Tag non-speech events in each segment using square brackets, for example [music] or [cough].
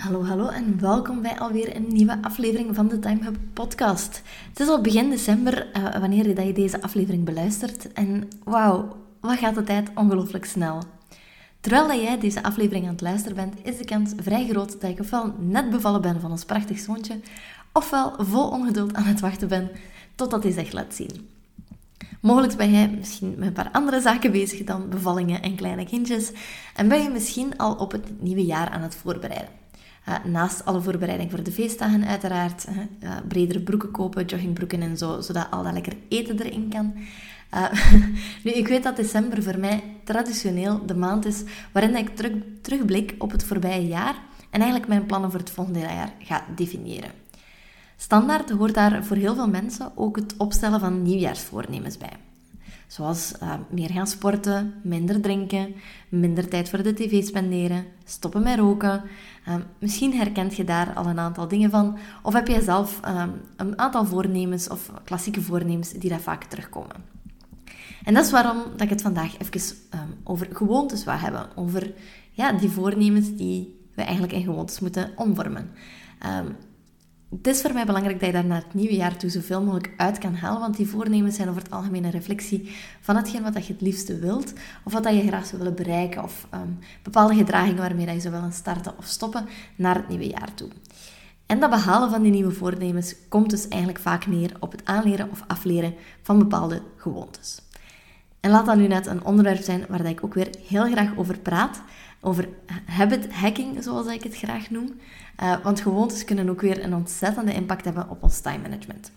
Hallo, hallo en welkom bij alweer een nieuwe aflevering van de Time Hub podcast. Het is al begin december uh, wanneer je, dat je deze aflevering beluistert en wauw, wat gaat de tijd ongelooflijk snel. Terwijl jij deze aflevering aan het luisteren bent, is de kans vrij groot dat ik ofwel net bevallen ben van ons prachtig zoontje, ofwel vol ongeduld aan het wachten ben totdat hij zich laat zien. Mogelijk ben jij misschien met een paar andere zaken bezig dan bevallingen en kleine kindjes en ben je misschien al op het nieuwe jaar aan het voorbereiden. Uh, naast alle voorbereiding voor de feestdagen uiteraard. Uh, bredere broeken kopen, joggingbroeken en zo, zodat al dat lekker eten erin kan. Uh, [laughs] nu, ik weet dat december voor mij traditioneel de maand is waarin ik terug, terugblik op het voorbije jaar en eigenlijk mijn plannen voor het volgende jaar ga definiëren. Standaard hoort daar voor heel veel mensen ook het opstellen van nieuwjaarsvoornemens bij. Zoals meer gaan sporten, minder drinken, minder tijd voor de tv spenderen, stoppen met roken. Uh, misschien herkent je daar al een aantal dingen van. Of heb jij zelf uh, een aantal voornemens of klassieke voornemens die daar vaak terugkomen. En dat is waarom dat ik het vandaag even over gewoontes wil hebben. Over ja, die voornemens die we eigenlijk in gewoontes moeten omvormen. Het is voor mij belangrijk dat je daar naar het nieuwe jaar toe zoveel mogelijk uit kan halen, want die voornemens zijn over het algemeen een reflectie van hetgeen wat je het liefste wilt, of wat je graag zou willen bereiken, of um, bepaalde gedragingen waarmee je zou willen starten of stoppen naar het nieuwe jaar toe. En dat behalen van die nieuwe voornemens komt dus eigenlijk vaak neer op het aanleren of afleren van bepaalde gewoontes. En laat dat nu net een onderwerp zijn waar ik ook weer heel graag over praat, over habit hacking, zoals ik het graag noem. Uh, want gewoontes kunnen ook weer een ontzettende impact hebben op ons time management.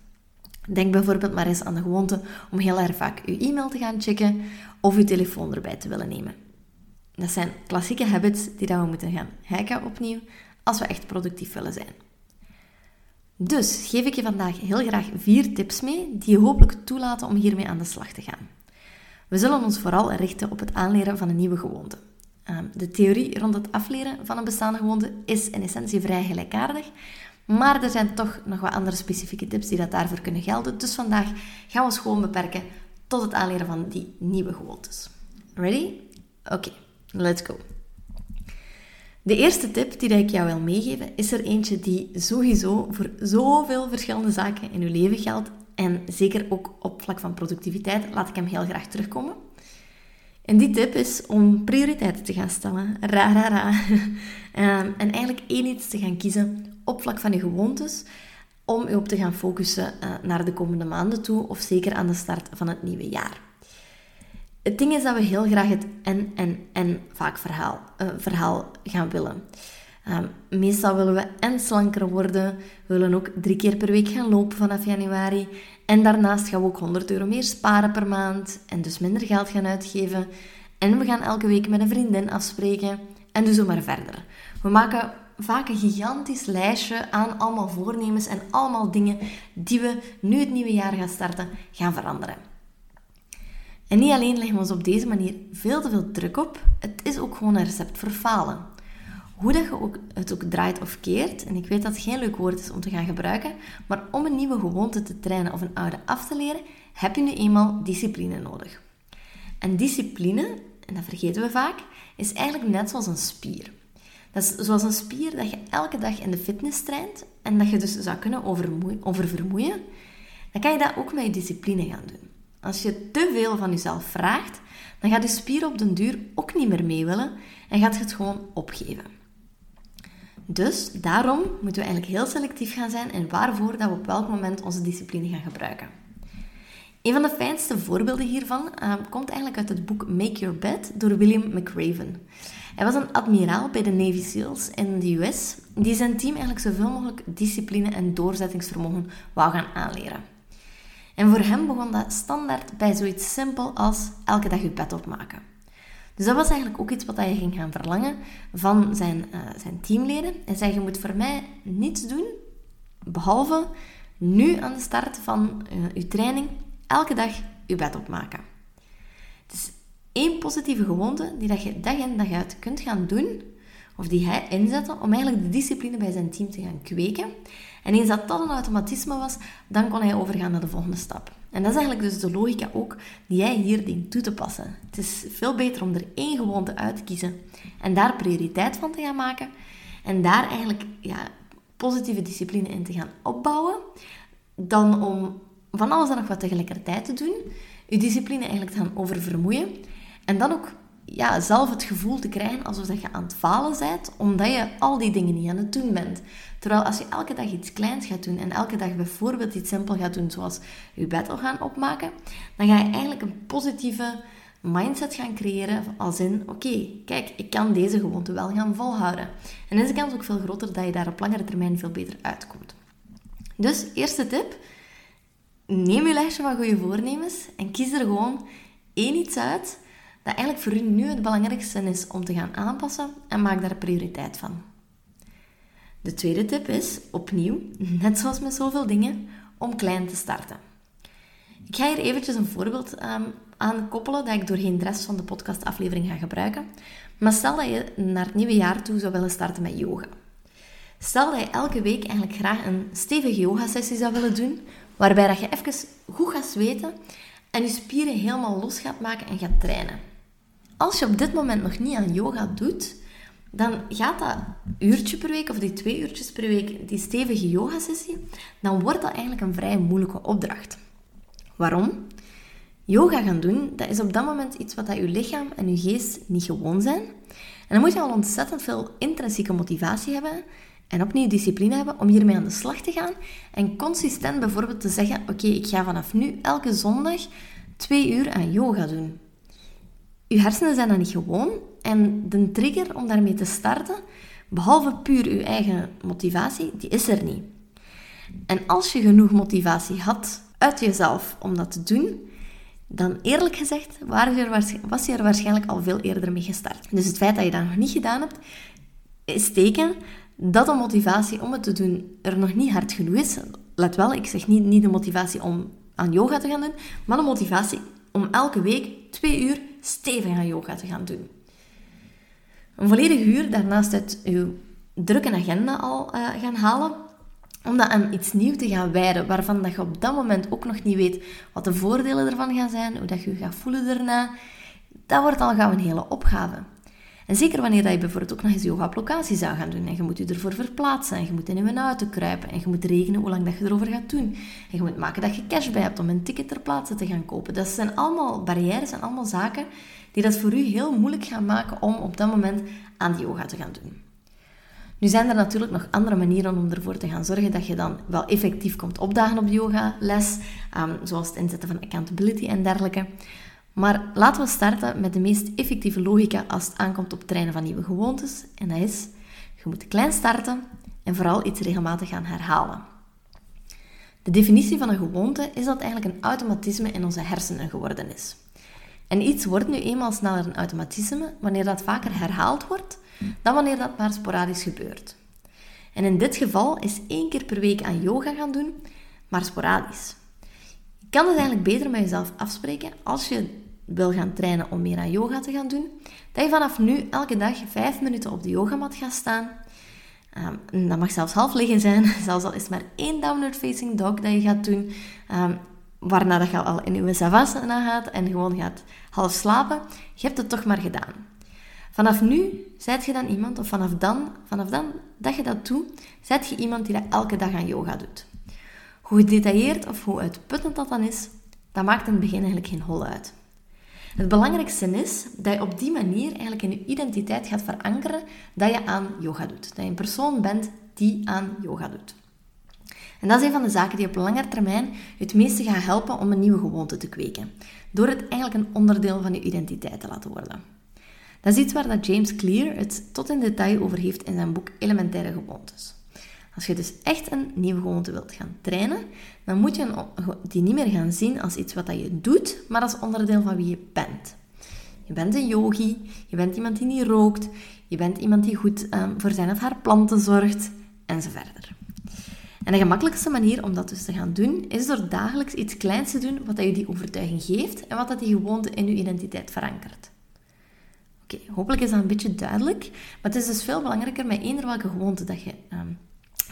Denk bijvoorbeeld maar eens aan de gewoonte om heel erg vaak uw e-mail te gaan checken of uw telefoon erbij te willen nemen. Dat zijn klassieke habits die we moeten gaan hacken opnieuw als we echt productief willen zijn. Dus geef ik je vandaag heel graag vier tips mee die je hopelijk toelaten om hiermee aan de slag te gaan. We zullen ons vooral richten op het aanleren van een nieuwe gewoonte. Ehm, de theorie rond het afleren van een bestaande gewoonte is in essentie vrij gelijkaardig, maar er zijn toch nog wat andere specifieke tips die dat daarvoor kunnen gelden. Dus vandaag gaan we ons gewoon beperken tot het aanleren van die nieuwe gewoontes. Ready? Oké, let's go. De eerste tip die ik jou wil meegeven is er eentje die sowieso voor zoveel verschillende zaken in je leven geldt. En zeker ook op vlak van productiviteit laat ik hem heel graag terugkomen. En die tip is om prioriteiten te gaan stellen. Ra, ra, ra. [laughs] Ehm, en eigenlijk één iets te gaan kiezen op vlak van je gewoontes, om je op te gaan focussen uh, naar de komende maanden toe, of zeker aan de start van het nieuwe jaar. Het ding is dat we heel graag het en, en, en vaak verhaal, uh, verhaal gaan willen. Um, meestal willen we en slanker worden, we willen ook drie keer per week gaan lopen vanaf januari. En daarnaast gaan we ook 100 euro meer sparen per maand en dus minder geld gaan uitgeven. En we gaan elke week met een vriendin afspreken en dus zo maar verder. We maken vaak een gigantisch lijstje aan allemaal voornemens en allemaal dingen die we nu het nieuwe jaar gaan starten, gaan veranderen. En niet alleen leggen we ons op deze manier veel te veel druk op, het is ook gewoon een recept voor falen hoe dat je ook, het ook draait of keert, en ik weet dat het geen leuk woord is om te gaan gebruiken, maar om een nieuwe gewoonte te trainen of een oude af te leren, heb je nu eenmaal discipline nodig. En discipline, en dat vergeten we vaak, is eigenlijk net zoals een spier. Dat is zoals een spier dat je elke dag in de fitness traint en dat je dus zou kunnen oververmoeien, dan kan je dat ook met je discipline gaan doen. Als je te veel van jezelf vraagt, dan gaat je spier op den duur ook niet meer mee willen en gaat het gewoon opgeven. Dus daarom moeten we eigenlijk heel selectief gaan zijn en waarvoor dat we op welk moment onze discipline gaan gebruiken. Een van de fijnste voorbeelden hiervan uh, komt eigenlijk uit het boek Make Your Bed door William McRaven. Hij was een admiraal bij de Navy SEALs in de US, die zijn team eigenlijk zoveel mogelijk discipline en doorzettingsvermogen wou gaan aanleren. En voor hem begon dat standaard bij zoiets simpel als elke dag je bed opmaken. Dus dat was eigenlijk ook iets wat hij ging gaan verlangen van zijn, uh, zijn teamleden. Hij zei, je moet voor mij niets doen, behalve nu aan de start van uh, je training elke dag je bed opmaken. Het is één positieve gewoonte die dat je dag in dag uit kunt gaan doen, of die hij inzette, om eigenlijk de discipline bij zijn team te gaan kweken. En eens dat dat een automatisme was, dan kon hij overgaan naar de volgende stap. En dat is eigenlijk dus de logica ook die jij hier dient toe te passen. Het is veel beter om er één gewoonte uit te kiezen en daar prioriteit van te gaan maken. En daar eigenlijk ja, positieve discipline in te gaan opbouwen, dan om van alles en nog wat tegelijkertijd te doen, je discipline eigenlijk te gaan oververmoeien en dan ook ja, zelf het gevoel te krijgen alsof dat je aan het falen bent, omdat je al die dingen niet aan het doen bent. Terwijl als je elke dag iets kleins gaat doen en elke dag bijvoorbeeld iets simpel gaat doen, zoals je bed al gaan opmaken, dan ga je eigenlijk een positieve mindset gaan creëren als in, oké, kijk, ik kan deze gewoonte wel gaan volhouden. En is de kans ook veel groter dat je daar op langere termijn veel beter uitkomt. Dus, eerste tip, neem je lijstje van goede voornemens en kies er gewoon één iets uit dat eigenlijk voor u nu het belangrijkste is om te gaan aanpassen en maak daar prioriteit van. De tweede tip is, opnieuw, net zoals met zoveel dingen, om klein te starten. Ik ga hier eventjes een voorbeeld um, aan koppelen dat ik doorheen de rest van de podcastaflevering ga gebruiken. Maar stel dat je naar het nieuwe jaar toe zou willen starten met yoga. Stel dat je elke week eigenlijk graag een stevige yoga-sessie zou willen doen, waarbij dat je even goed gaat zweten en je spieren helemaal los gaat maken en gaat trainen. Als je op dit moment nog niet aan yoga doet, dan gaat dat uurtje per week of die twee uurtjes per week, die stevige yoga-sessie, dan wordt dat eigenlijk een vrij moeilijke opdracht. Waarom? Yoga gaan doen, dat is op dat moment iets wat je lichaam en je geest niet gewoon zijn. En dan moet je al ontzettend veel intrinsieke motivatie hebben en opnieuw discipline hebben om hiermee aan de slag te gaan. En consistent bijvoorbeeld te zeggen, oké, ik ga vanaf nu elke zondag twee uur aan yoga doen. Je hersenen zijn dat niet gewoon en de trigger om daarmee te starten, behalve puur je eigen motivatie, die is er niet. En als je genoeg motivatie had uit jezelf om dat te doen, dan eerlijk gezegd was je er waarschijnlijk al veel eerder mee gestart. Dus het feit dat je dat nog niet gedaan hebt, is teken dat de motivatie om het te doen er nog niet hard genoeg is. Let wel, ik zeg niet, niet de motivatie om aan yoga te gaan doen, maar de motivatie om elke week twee uur stevig aan yoga te gaan doen. Een volledig uur daarnaast uit uw drukke agenda al uh, gaan halen, om dat aan iets nieuws te gaan wijden, waarvan dat je op dat moment ook nog niet weet wat de voordelen ervan gaan zijn, hoe dat je je gaat voelen daarna, dat wordt al gauw een hele opgave. En zeker wanneer dat je bijvoorbeeld ook nog eens yoga op locatie zou gaan doen. En je moet je ervoor verplaatsen. En je moet in een auto kruipen. En je moet regenen hoe lang dat je erover gaat doen. En je moet maken dat je cash bij hebt om een ticket ter plaatse te gaan kopen. Dat zijn allemaal barrières en allemaal zaken die dat voor u heel moeilijk gaan maken om op dat moment aan die yoga te gaan doen. Nu zijn er natuurlijk nog andere manieren om ervoor te gaan zorgen dat je dan wel effectief komt opdagen op yogales, um, zoals het inzetten van accountability en dergelijke. Maar laten we starten met de meest effectieve logica als het aankomt op het trainen van nieuwe gewoontes. En dat is, je moet klein starten en vooral iets regelmatig gaan herhalen. De definitie van een gewoonte is dat eigenlijk een automatisme in onze hersenen geworden is. En iets wordt nu eenmaal sneller een automatisme wanneer dat vaker herhaald wordt dan wanneer dat maar sporadisch gebeurt. En in dit geval is één keer per week aan yoga gaan doen, maar sporadisch. Je kan het eigenlijk beter met jezelf afspreken als je wil gaan trainen om meer aan yoga te gaan doen, dat je vanaf nu elke dag vijf minuten op de yogamat gaat staan. Um, dat mag zelfs half liggen zijn, [laughs] zelfs al is het maar één downward facing dog dat je gaat doen, um, waarna dat je al in je savasana gaat en gewoon gaat half slapen. Je hebt het toch maar gedaan. Vanaf nu zijt je dan iemand, of vanaf dan, vanaf dan dat je dat doet, zijt je iemand die dat elke dag aan yoga doet. Hoe gedetailleerd of hoe uitputtend dat dan is, dat maakt in het begin eigenlijk geen hol uit. Het belangrijkste is dat je op die manier eigenlijk in je identiteit gaat verankeren dat je aan yoga doet. Dat je een persoon bent die aan yoga doet. En dat is een van de zaken die op lange termijn het meeste gaan helpen om een nieuwe gewoonte te kweken. Door het eigenlijk een onderdeel van je identiteit te laten worden. Dat is iets waar dat James Clear het tot in detail over heeft in zijn boek Elementaire Gewoontes. Als je dus echt een nieuwe gewoonte wilt gaan trainen, dan moet je die niet meer gaan zien als iets wat je doet, maar als onderdeel van wie je bent. Je bent een yogi, je bent iemand die niet rookt, je bent iemand die goed um, voor zijn of haar planten zorgt, en zo verder. En de gemakkelijkste manier om dat dus te gaan doen, is door dagelijks iets kleins te doen wat je die overtuiging geeft en wat dat die gewoonte in je identiteit verankert. Oké, hopelijk is dat een beetje duidelijk, maar het is dus veel belangrijker met eender welke gewoonte dat je, um,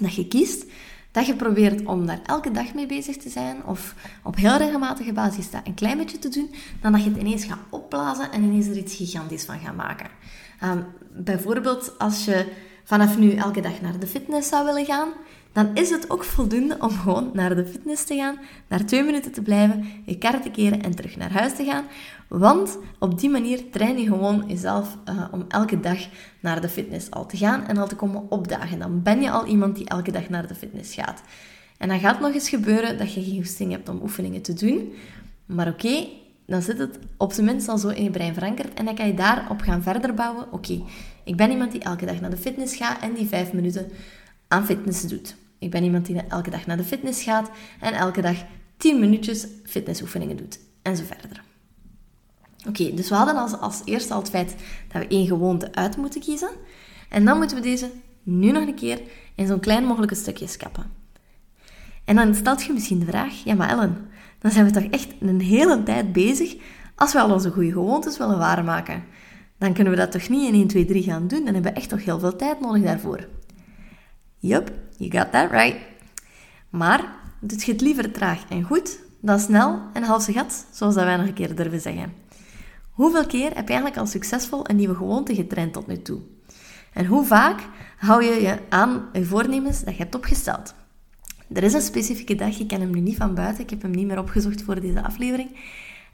dat je kiest, dat je probeert om daar elke dag mee bezig te zijn of op heel regelmatige basis dat een klein beetje te doen, dan dat je het ineens gaat opblazen en ineens er iets gigantisch van gaat maken. Um, bijvoorbeeld als je vanaf nu elke dag naar de fitness zou willen gaan, dan is het ook voldoende om gewoon naar de fitness te gaan, naar twee minuten te blijven, je kar te keren en terug naar huis te gaan. Want op die manier train je gewoon jezelf uh, om elke dag naar de fitness al te gaan en al te komen opdagen. Dan ben je al iemand die elke dag naar de fitness gaat. En dan gaat het nog eens gebeuren dat je geen goesting hebt om oefeningen te doen. Maar oké, dan zit het op zijn minst al zo in je brein verankerd en dan kan je daarop gaan verder bouwen. Oké, ik ben iemand die elke dag naar de fitness gaat en die vijf minuten aan fitness doet. Ik ben iemand die elke dag naar de fitness gaat en elke dag 10 minuutjes fitnessoefeningen doet. En zo verder. Oké, dus we hadden als, als eerste al het feit dat we één gewoonte uit moeten kiezen. En dan moeten we deze nu nog een keer in zo'n klein mogelijke stukjes kappen. En dan stelt je misschien de vraag, ja maar Ellen, dan zijn we toch echt een hele tijd bezig als we al onze goede gewoontes willen waarmaken. Dan kunnen we dat toch niet in 1, 2, 3 gaan doen, dan hebben we echt toch heel veel tijd nodig daarvoor. Yup, you got that right. Maar doet je het liever traag en goed dan snel en halse gat, zoals dat wij nog een keer durven zeggen. Hoeveel keer heb je eigenlijk al succesvol een nieuwe gewoonte getraind tot nu toe? En hoe vaak hou je je aan je voornemens dat je hebt opgesteld? Er is een specifieke dag, ik ken hem nu niet van buiten, ik heb hem niet meer opgezocht voor deze aflevering.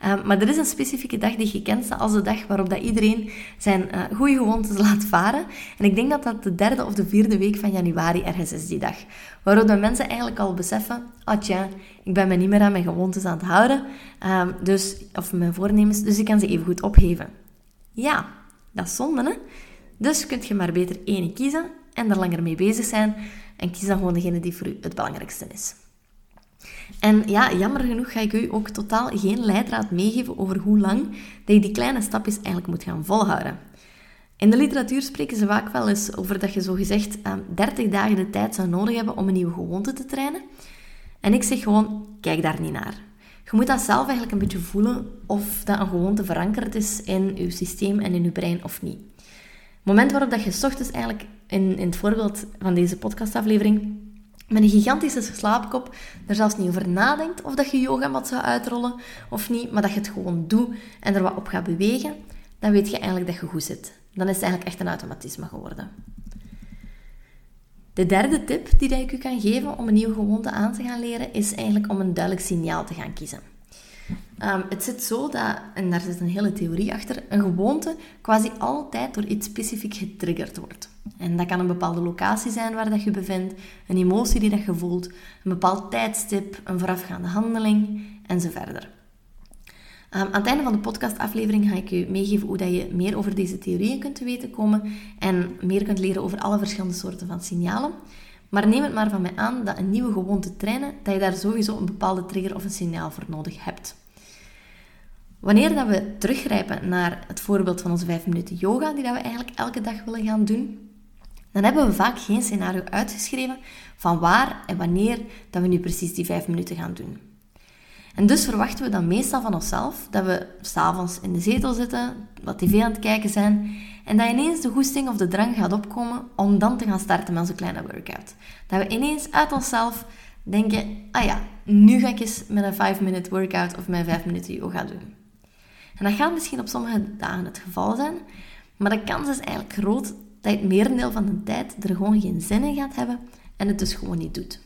Uh, maar er is een specifieke dag die je kent als de dag waarop dat iedereen zijn uh, goede gewoontes laat varen. En ik denk dat dat de derde of de vierde week van januari ergens is, die dag. Waarop de mensen eigenlijk al beseffen, ah tja, ik ben me niet meer aan mijn gewoontes aan het houden, uh, dus, of mijn voornemens, dus ik kan ze even goed opgeven. Ja, dat is zonde, hè? Dus kunt je maar beter één kiezen en er langer mee bezig zijn. En kies dan gewoon degene die voor u het belangrijkste is. En ja, jammer genoeg ga ik u ook totaal geen leidraad meegeven over hoe lang dat je die kleine stapjes eigenlijk moet gaan volhouden. In de literatuur spreken ze vaak wel eens over dat je zogezegd 30 ehm, dagen de tijd zou nodig hebben om een nieuwe gewoonte te trainen. En ik zeg gewoon, kijk daar niet naar. Je moet dat zelf eigenlijk een beetje voelen of dat een gewoonte verankerd is in je systeem en in je brein of niet. Het moment waarop dat je ochtends eigenlijk, in, in het voorbeeld van deze podcastaflevering, met een gigantische slaapkop er zelfs niet over nadenkt of dat je yogamat zou uitrollen of niet, maar dat je het gewoon doet en er wat op gaat bewegen, dan weet je eigenlijk dat je goed zit. Dan is het eigenlijk echt een automatisme geworden. De derde tip die ik u kan geven om een nieuwe gewoonte aan te gaan leren, is eigenlijk om een duidelijk signaal te gaan kiezen. Um, het zit zo dat, en daar zit een hele theorie achter, een gewoonte quasi altijd door iets specifiek getriggerd wordt. En dat kan een bepaalde locatie zijn waar dat je bevindt, een emotie die dat je voelt, een bepaald tijdstip, een voorafgaande handeling en zo verder. Um, aan het einde van de podcastaflevering ga ik je meegeven hoe dat je meer over deze theorieën kunt te weten komen en meer kunt leren over alle verschillende soorten van signalen. Maar neem het maar van mij aan dat een nieuwe gewoonte trainen, dat je daar sowieso een bepaalde trigger of een signaal voor nodig hebt. Wanneer dat we teruggrijpen naar het voorbeeld van onze 5 minuten yoga, die dat we eigenlijk elke dag willen gaan doen, dan hebben we vaak geen scenario uitgeschreven van waar en wanneer dat we nu precies die 5 minuten gaan doen. En dus verwachten we dan meestal van onszelf dat we s'avonds in de zetel zitten, wat tv aan het kijken zijn en dat ineens de goesting of de drang gaat opkomen om dan te gaan starten met onze kleine workout. Dat we ineens uit onszelf denken, ah ja, nu ga ik eens met een 5-minute workout of mijn 5 minuten yoga doen. En dat gaat misschien op sommige dagen het geval zijn, maar de kans is eigenlijk groot dat je het merendeel van de tijd er gewoon geen zin in gaat hebben en het dus gewoon niet doet.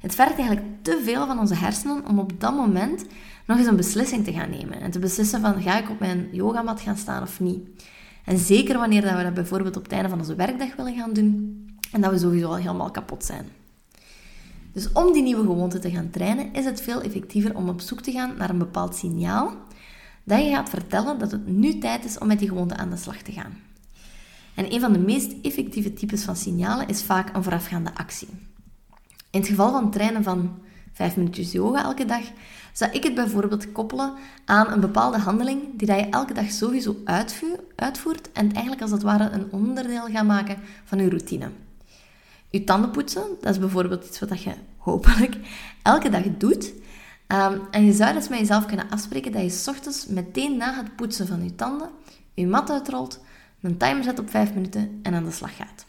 Het vergt eigenlijk te veel van onze hersenen om op dat moment nog eens een beslissing te gaan nemen. En te beslissen van, ga ik op mijn yogamat gaan staan of niet? En zeker wanneer dat we dat bijvoorbeeld op het einde van onze werkdag willen gaan doen. En dat we sowieso al helemaal kapot zijn. Dus om die nieuwe gewoonte te gaan trainen, is het veel effectiever om op zoek te gaan naar een bepaald signaal dat je gaat vertellen dat het nu tijd is om met die gewoonte aan de slag te gaan. En een van de meest effectieve types van signalen is vaak een voorafgaande actie. In het geval van trainen van vijf minuutjes yoga elke dag, zou ik het bijvoorbeeld koppelen aan een bepaalde handeling die je elke dag sowieso uitvoert en eigenlijk als het ware een onderdeel gaat maken van je routine. Je tanden poetsen, dat is bijvoorbeeld iets wat je hopelijk elke dag doet. Ehm, en je zou dus met jezelf kunnen afspreken dat je s ochtends meteen na het poetsen van je tanden je mat uitrolt, een timer zet op 5 minuten en aan de slag gaat.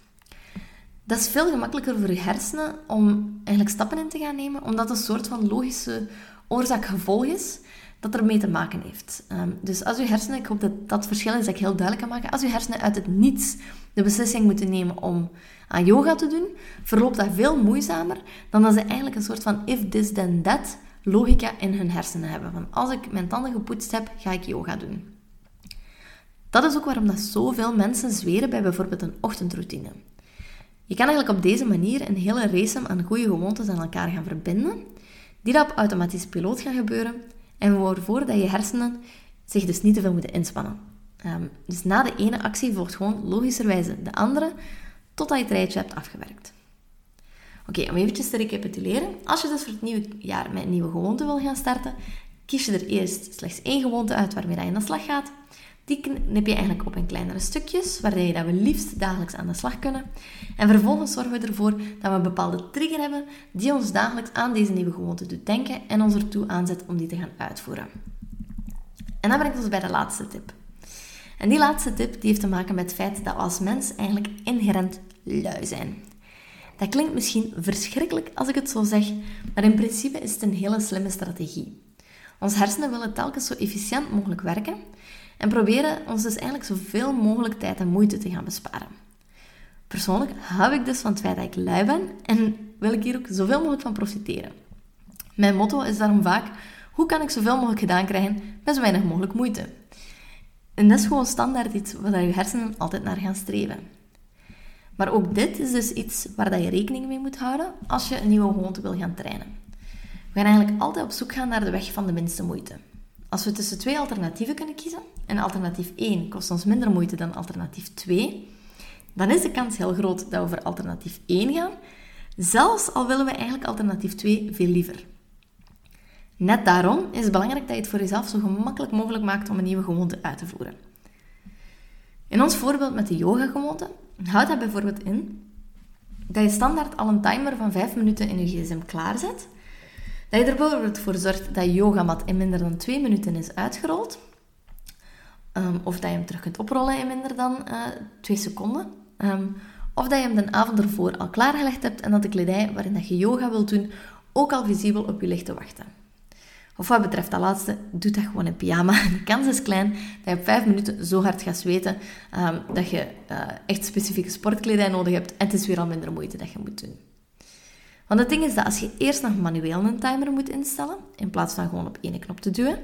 Dat is veel gemakkelijker voor je hersenen om eigenlijk stappen in te gaan nemen, omdat het een soort van logische oorzaak-gevolg is dat er mee te maken heeft. Ehm, dus als je hersenen, ik hoop dat dat verschil is dat ik heel duidelijk kan maken, als je hersenen uit het niets de beslissing moeten nemen om aan yoga te doen, verloopt dat veel moeizamer dan dat ze eigenlijk een soort van if this then that logica in hun hersenen hebben. Van als ik mijn tanden gepoetst heb, ga ik yoga doen. Dat is ook waarom dat zoveel mensen zweren bij bijvoorbeeld een ochtendroutine. Je kan eigenlijk op deze manier een hele race aan goede gewoontes aan elkaar gaan verbinden, die dat op automatisch piloot gaan gebeuren en waarvoor dat je hersenen zich dus niet te veel moeten inspannen. Ehm, dus na de ene actie volgt gewoon logischerwijze de andere, totdat je het rijtje hebt afgewerkt. Oké, om eventjes te recapituleren. Als je dus voor het nieuwe jaar met een nieuwe gewoonte wil gaan starten, kies je er eerst slechts één gewoonte uit waarmee je aan de slag gaat. Die knip je eigenlijk op in kleinere stukjes, waar je dat we liefst dagelijks aan de slag kunnen. En vervolgens zorgen we ervoor dat we een bepaalde trigger hebben die ons dagelijks aan deze nieuwe gewoonte doet denken en ons ertoe aanzet om die te gaan uitvoeren. En dat brengt ons bij de laatste tip. En die laatste tip die heeft te maken met het feit dat we als mens eigenlijk inherent lui zijn. Dat klinkt misschien verschrikkelijk als ik het zo zeg, maar in principe is het een hele slimme strategie. Ons hersenen willen telkens zo efficiënt mogelijk werken en proberen ons dus eigenlijk zoveel mogelijk tijd en moeite te gaan besparen. Persoonlijk hou ik dus van het feit dat ik lui ben en wil ik hier ook zoveel mogelijk van profiteren. Mijn motto is daarom vaak: hoe kan ik zoveel mogelijk gedaan krijgen met zo weinig mogelijk moeite? En dat is gewoon standaard iets waar je hersenen altijd naar gaan streven. Maar ook dit is dus iets waar dat je rekening mee moet houden als je een nieuwe gewoonte wil gaan trainen. We gaan eigenlijk altijd op zoek gaan naar de weg van de minste moeite. Als we tussen twee alternatieven kunnen kiezen, en alternatief 1 kost ons minder moeite dan alternatief 2, dan is de kans heel groot dat we voor alternatief 1 gaan, zelfs al willen we eigenlijk alternatief 2 veel liever. Net daarom is het belangrijk dat je het voor jezelf zo gemakkelijk mogelijk maakt om een nieuwe gewoonte uit te voeren. In ons voorbeeld met de yoga-gewoonte houdt dat bijvoorbeeld in dat je standaard al een timer van 5 minuten in je gsm klaarzet. Dat je er bijvoorbeeld voor zorgt dat je yogamat in minder dan 2 minuten is uitgerold. Um, of dat je hem terug kunt oprollen in minder dan uh, eh, 2 seconden. Um, of dat je hem de avond ervoor al klaargelegd hebt en dat de kledij waarin dat je yoga wilt doen ook al visibel op je ligt te wachten. Of wat betreft dat laatste, doe dat gewoon in pyjama. [laughs] De kans is klein dat je op vijf minuten zo hard gaat zweten um, dat je uh, echt specifieke sportkledij nodig hebt en het is weer al minder moeite dat je moet doen. Want het ding is dat als je eerst nog manueel een timer moet instellen, in plaats van gewoon op één knop te duwen,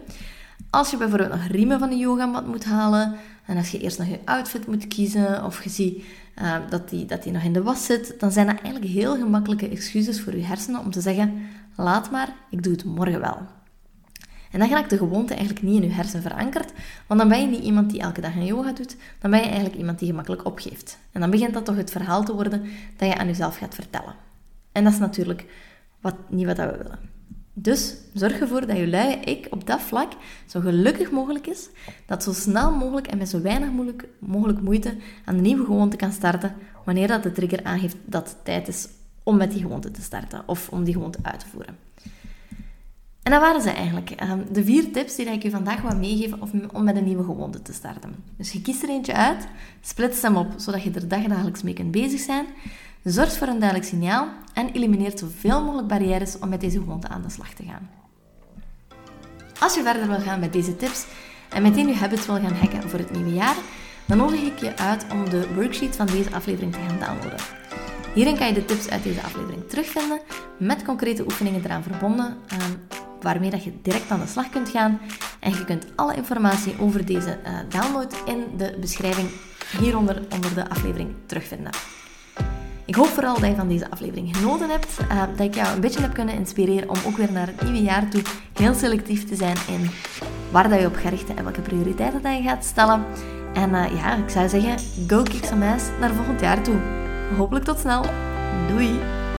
als je bijvoorbeeld nog riemen van de yogamat moet halen, en als je eerst nog je outfit moet kiezen, of je ziet uh, dat, die, dat die nog in de was zit, dan zijn dat eigenlijk heel gemakkelijke excuses voor je hersenen om te zeggen, laat maar, ik doe het morgen wel. En dan raakt de gewoonte eigenlijk niet in je hersen verankerd, want dan ben je niet iemand die elke dag een yoga doet, dan ben je eigenlijk iemand die gemakkelijk opgeeft. En dan begint dat toch het verhaal te worden dat je aan jezelf gaat vertellen. En dat is natuurlijk wat, niet wat we willen. Dus zorg ervoor dat je luie ik op dat vlak zo gelukkig mogelijk is, dat zo snel mogelijk en met zo weinig mogelijk, mogelijk moeite aan de nieuwe gewoonte kan starten, wanneer dat de trigger aangeeft dat het tijd is om met die gewoonte te starten of om die gewoonte uit te voeren. En dat waren ze eigenlijk. Ehm, de vier tips die ik je vandaag wil meegeven om met een nieuwe gewoonte te starten. Dus je kiest er eentje uit, splits hem op, zodat je er dagelijks mee kunt bezig zijn. Zorg voor een duidelijk signaal en elimineert zoveel mogelijk barrières om met deze gewoonte aan de slag te gaan. Als je verder wil gaan met deze tips en meteen je habits wil gaan hacken voor het nieuwe jaar, dan nodig ik je uit om de worksheet van deze aflevering te gaan downloaden. Hierin kan je de tips uit deze aflevering terugvinden, met concrete oefeningen eraan verbonden, ehm, waarmee dat je direct aan de slag kunt gaan. En je kunt alle informatie over deze uh, download in de beschrijving hieronder onder de aflevering terugvinden. Ik hoop vooral dat je van deze aflevering genoten hebt, uh, dat ik jou een beetje heb kunnen inspireren om ook weer naar het nieuwe jaar toe heel selectief te zijn in waar dat je op gaat richten en welke prioriteiten dat je gaat stellen. En uh, ja, ik zou zeggen, go kick some ass naar volgend jaar toe. Hopelijk tot snel. Doei!